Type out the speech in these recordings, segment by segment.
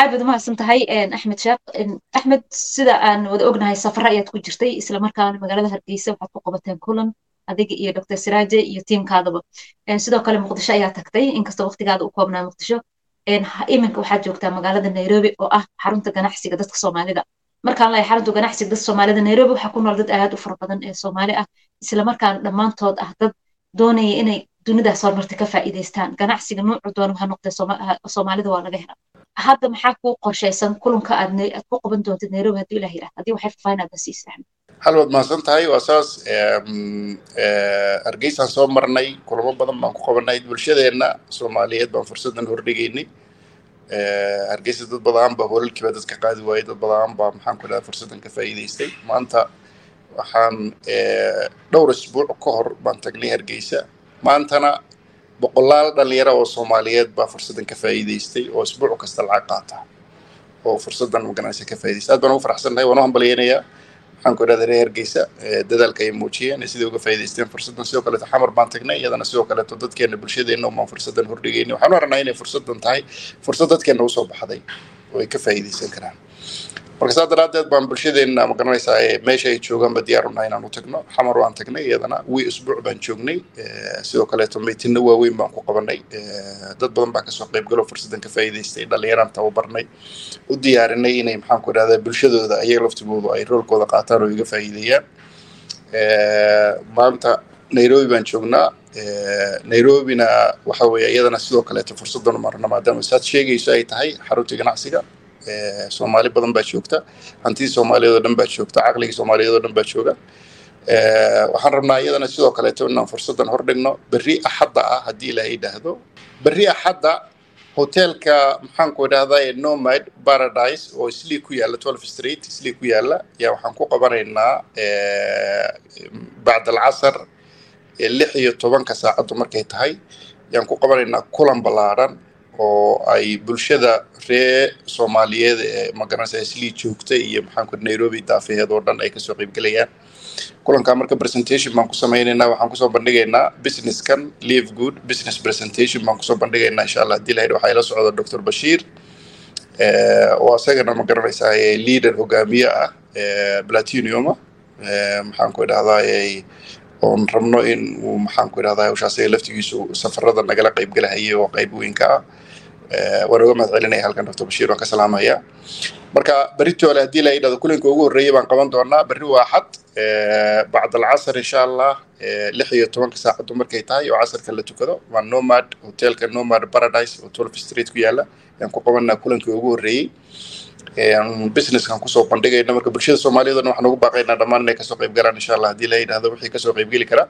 aad baad umahadsan tahay axmed sheekh axmed sida aan wada ognahay safara ayaad ku jirtay isla markaana magaalada hargeysa waxaad ku qabateen kulan adiga iyo dr siraaje iyo tiimkaadaba sidoo kale muqdisho ayaa tagtay inkastoo waqtigaada u koobnaa muqdisho. Iminka waxaad joogtaa magaalada nairobi oo ah xarunta ganacsiga dadka soomaalida. Markaan lahay xarunta ganacsiga dadka soomaalida nairobi waxaa ku nool dad aad u fara badan ee soomaali ah isla dhammaantood ah dad doonaya inay dunidaas horumarta ka faa'iidaystaan. Ganacsiga nuucu doona ha noqdee soomaalida waa laga helaa hadda maxaa kuu qorshaysan kulanka aad ku qaban doontid nairobi haddii ilah yidhahda haddii waxay faahfaahin aad nasiisa axmed hal waad mahadsan tahay? Waa saas hargeysaan soo marnay kulamo badan baan ku qabanay bulshadeenna soomaaliyeed baan fursadan hordhigaynay hargeysa dad badan baa holalkiiba dadka qaadi waayey dad badan baa maxaan ku idhahda fursadan ka faa'iidaystay. Maanta waxaan dhowr isbuuc ka hor baan tagnay hargeysa. Maantana boqolaal dhalinyaro oo soomaaliyeed baa fursadan ka faa'iidaystay oo isbuuc kasta lacag qaata oo fursadan maganaysa ka faa'iidaystay. Aad baan ugu faraxsannahay waan u hambalyaynayaa. Waxaan ku idhahda reer hargeysa dadaalka ay muujiyeen ee sidai uga faa'iidaysteen fursadan. Sidoo kaleeto xamar baan tagnay iyadana sidoo kaleeto dadkeena bulshadeenna umaan fursadan hordhigaynay waxaan u aragnaa inay fursadan tahay fursad dadkeena u soo baxday oo ay ka faa'iidaysan karaan marka saa daraaddeed baan bulshadeenna ma garanaysaa meesha ay joogaanba diyaar u nahay inaan u tagno xamar waan tagnay iyadana wii usbuuc baan joognay sidoo kaleeto miitinno waaweyn baan ku qabanay dad badan baa ka soo qaybgalo fursadan ka faa'iidaystay dhallinyaraan tababarnay u diyaarinay inay maxaan ku idhahdaa bulshadooda ayaga laftigoodu ay roolkooda qaataan oo iga faa'iideeyaan maanta nairobi baan joognaa nairobina waxa weeye iyadana sidoo kaleeto fursadan umarna maadaama saad sheegayso ay tahay xaruntii ganacsiga soomaali badan baa joogta. Hantidii soomaaliyeed oo dhan baa joogta. Caqligii soomaaliyeed oo dhan baa jooga. Waxaan rabnaa iyadana sidoo kaleeto inaan fursadan hordhigno. Berri axadda ah haddii ilaahay yidhaahdo. Berri axadda hotelka maxaan ku idhahdaa nomad paradise oo islii ku yaalla twelve street islii ku yaalla yaa waxaan ku qabanaynaa bacd alcasar lix iyo tobanka saacaddu markay tahay. Yaan ku qabanaynaa kulan ballaadhan oo ay bulshada ree soomaaliyeed ee magaranaysa islii joogta iyo maxaan ku nairobi daafaheed oo dhan ay ka soo qaybgelayaan kulankaa marka presentation baan ku samaynaynaa waxaan ku soo bandhigaynaa businesskan live good business presentation baan ku soo bandhigaynaa insha allah haddii lahayr waxaa ila socda dr bashiir oo asagana ma garanaysaa leader hogaamiye ah platiniuma maxaan ku idhahdaa oon rabno in uu maxaan ku idhahdaa hawshaas laftigiisu safarada nagala qaybgalahayay oo qayb weynka ah waan uga mahad halkan dr bashiir waan ka salaamaya. Marka beritoole haddii la yidhahdo kulanka ugu horreeyay baan qaban doonaa. Berri waa axad bacd alcasar insha allah lix iyo tobanka saacaddu markay tahay oo casarka la tukado. Waa nomad hotelka nomad paradise oo twelve street ku yaalla. Yaan ku qabanaa kulankii ugu horreeyey businesskan ku soo bandhigayna marka bulshada soomaaliyeed oo waxaan ugu baaqaynaa dhammaan inay ka soo qayb galaan insha allah haddii la yidhahdo wixii ka soo qaybgeli kara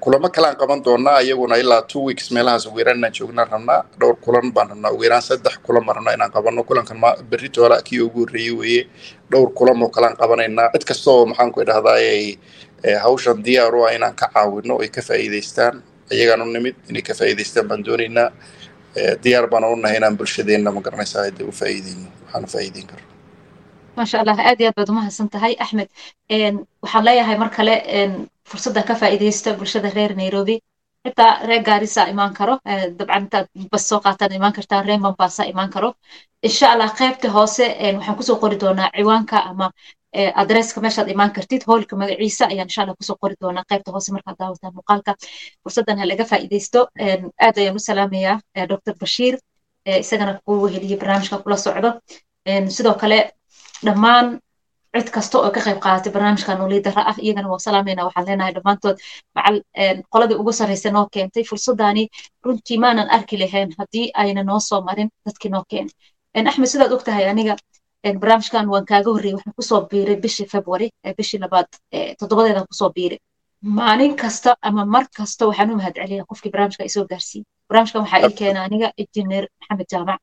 kulamo kalaan qaban doonaa iyaguna ilaa two weeks meelahaas ugu yaraan inaan joognaan rabnaa dhowr kulan baan rabnaa ugu saddex kulan rabnaa inaan qabano. Kulankan berri toola kii ugu horreeyey weeye. Dhowr kulan oo kalaan qabanaynaa. Cid kasta oo maxaan ku idhahdaa hawshan diyaar u ah inaan ka caawino ay ka faa'iidaystaan. Iyagaan u nimid inay ka faa'iidaystaan baan doonaynaa diyaar baan u nahay inaan bulshadeenna ma garanaysaa hadda u faa'iideyno waxaan u faa'iideyn karno maasha allah aad iyo aad baad umahadsan tahay axmed waxaan leeyahay mar kale fursadda ka faa'iidaysta bulshada reer nairobi xitaa reer gaarisa imaan karo dabcan intaad bas soo qaataan imaan kartaan reer mombasa imaan karo insha allah qaybta hoose waxaan ku soo qori doonaa ciwaanka ama adresska meeshaad imaan kartid hoolka magaciisa ayaan insha allah ku soo qori doonaa qaybta hoose markaad daawataan muuqaalka fursaddan ha faa'iidaysto aad ayaan u salaamayaa dr bashiir isagana kuu weheliye barnaamijka kula socdo sidoo kale dhammaan cid kasta oo ka qayb qaadatay barnaamijkan oo liidara ah iyagana waa salaamayna waxaan leenahay dhammaantood. Macal qoladii ugu sarraysa noo keentay fursaddaani runtii maanan arki lahayn haddii ayna noo soo marin dadkii noo keenay axmed sidaad og aniga barnaamijkan waan kaaga horreeyey waxaan ku soo biiray bishii february bishii labaad toddobadeedan ku soo biiray. Maalin kasta ama mar kasta waxaan u mahad celiyaa qofkii barnaamijka isoo gaarsiiyey. Barnaamijkan waxaa ii keena aniga injineer maxamed jaamac.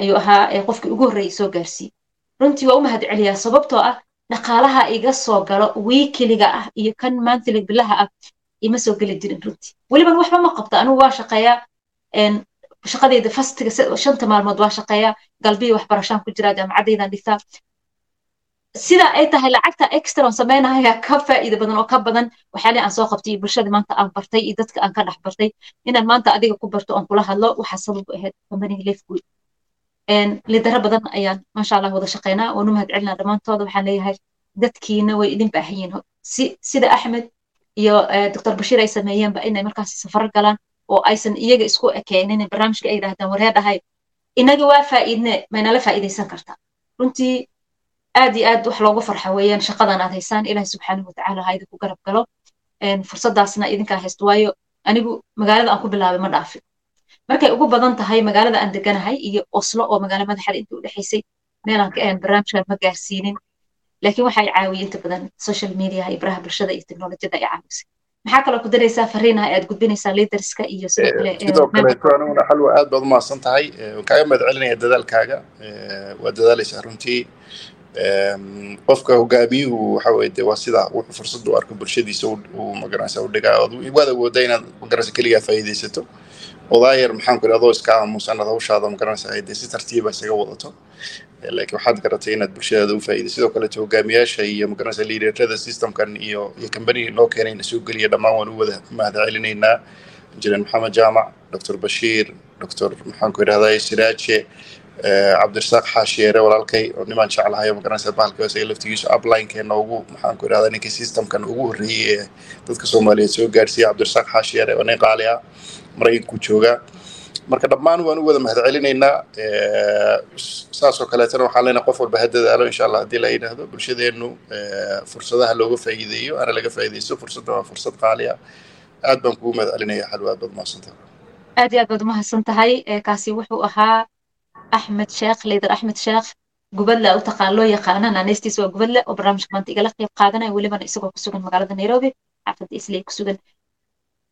Ayuu ahaa qofkii ugu horreeyey isoo gaarsiiyey runtii waa u mahad celiyaa sababtoo ah dhaqaalaha iga soo galo wiikiliga ah iyo kan maantilig bilaha ah ima soo geli jirin runtii. Weliban waxba ma qabta anigu waa shaqeeyaa shaqadeyda fastiga shanta maalmood waa shaqeeyaa galbiyi waxbarashaan ku jiraa jaamacadeydan dhigtaa sida ay tahay lacagta extra on sameynaya ka faa'iida badan oo ka badan waxyaalihi aan soo qabtay iyo bulshada maanta aan bartay iyo dadka aan ka dhex bartay. Inaan maanta adiga ku barto oon kula hadlo waxaa sabab ahayd company lidaro badan ayaan maasha allah wada shaqeynaa waanu mahad celinaa dhammaantooda waxaan leeyahay dadkiina way idin baahan yihiin. Si sida axmed iyo doctor bashiir ay sameeyeenba inay markaasi safaro galaan oo aysan iyaga isku ekeenin barnaamijka ay yidhahdaan waree dhahay inaga waa faa'iidne maynala faa'iidaysan kartaa runtii aad iyo aad wax loogu farxa weeyaan shaqadan aad haysaan ilahi subxaanahu watacaala ha idinku garab galo. Fursadaasna idinkaa haysto waayo anigu magaalada aan ku bilaabay ma dhaafin markay ugu badan tahay magaalada aan deganahay iyo oslo oo magaalo madaxda intii u dhexaysay meelaan ka ahan barnaamijkan ma gaarsiinin. Laakiin waxay caawiyey inta badan social media iyo baraha bulshada iyo teknolojiyada ay caawisay. Maxaa kaloo ku daraysaa fariinaha aad gudbinaysaa leaderska iyo sidoo kale sidoo kaleeto aniguna xalwa aad baad umahadsan tahay. Waan kaaga mahad celinaya dadaalkaaga waa dadaalaysaa runtii. Qofka hogaamiyuhu waxa weye de waa sidaa wuxuu fursad u arko bulshadiisa uu magaranaysa u dhigaa waad awoodaa inaad magaranaysa keligaa faa'iidaysato odaayar maxaan ku adoo iska aamusan ad hawshaada magaranaysa de si tartiiba isaga wadato. Laakiin waxaad garatay inaad bulshadaada u faa'iiday. Sidoo kaleeto hogaamiyaasha iyo magaranaysa liiderada systemkan iyo iyo kambaniga noo keenayna soo geliya dhammaan waan u wada mahad celinaynaa injineer maxamed jaamac doctor bashiir doctor maxaan ku idhahdaa siraaje cabdirasaaq xaashiyeere walaalkay oo nimaan jeclahay oo magaranaysa bahalka isaga laftigiisu uplinekeenna ugu maxaan ku idhahdaa ninka systemkan ugu horreeyey ee dadka soomaaliyeed soo gaarsiiya cabdirasaaq xaashiyeere oo nin qaali ah maraykanku joogaa marka dhammaan waan u wada mahad celinaynaa saasoo kaleetana waxaan leenahay qof walba ha dadaalo insha allah haddii la yidhaahdo bulshadeennu fursadaha looga faa'iideeyo ana laga faa'iidaysto fursadda waa fursad qaali aad baan kugu mahad celinaya xalwa aad baad umahadsantahay aad iyo aad baad umahadsan tahay kaasi wuxuu ahaa axmed sheekh liider axmed sheekh gubadle u taqaan loo yaqaana naanaystiis waa gubadle oo barnaamijka maanta igala qayb qaadanaya welibana isagoo kusugan magaalada nairobi xaafadda islay kusugan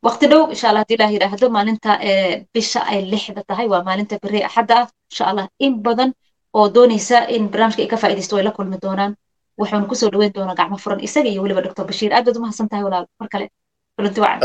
waqti dhow insha allah haddii ilaah yidhaahdo maalinta bisha ay lixda tahay waa maalinta beri axadda ah insha allah in badan oo doonaysa in barnaamijka ay ka faa'iidaysto way la kulmi doonaan waxaanu ku soo dhaweyn doonaa gacmo furan isaga iyo weliba doctor bashiir aad baad umahadsan tahay walaal mar kale kulanti wacan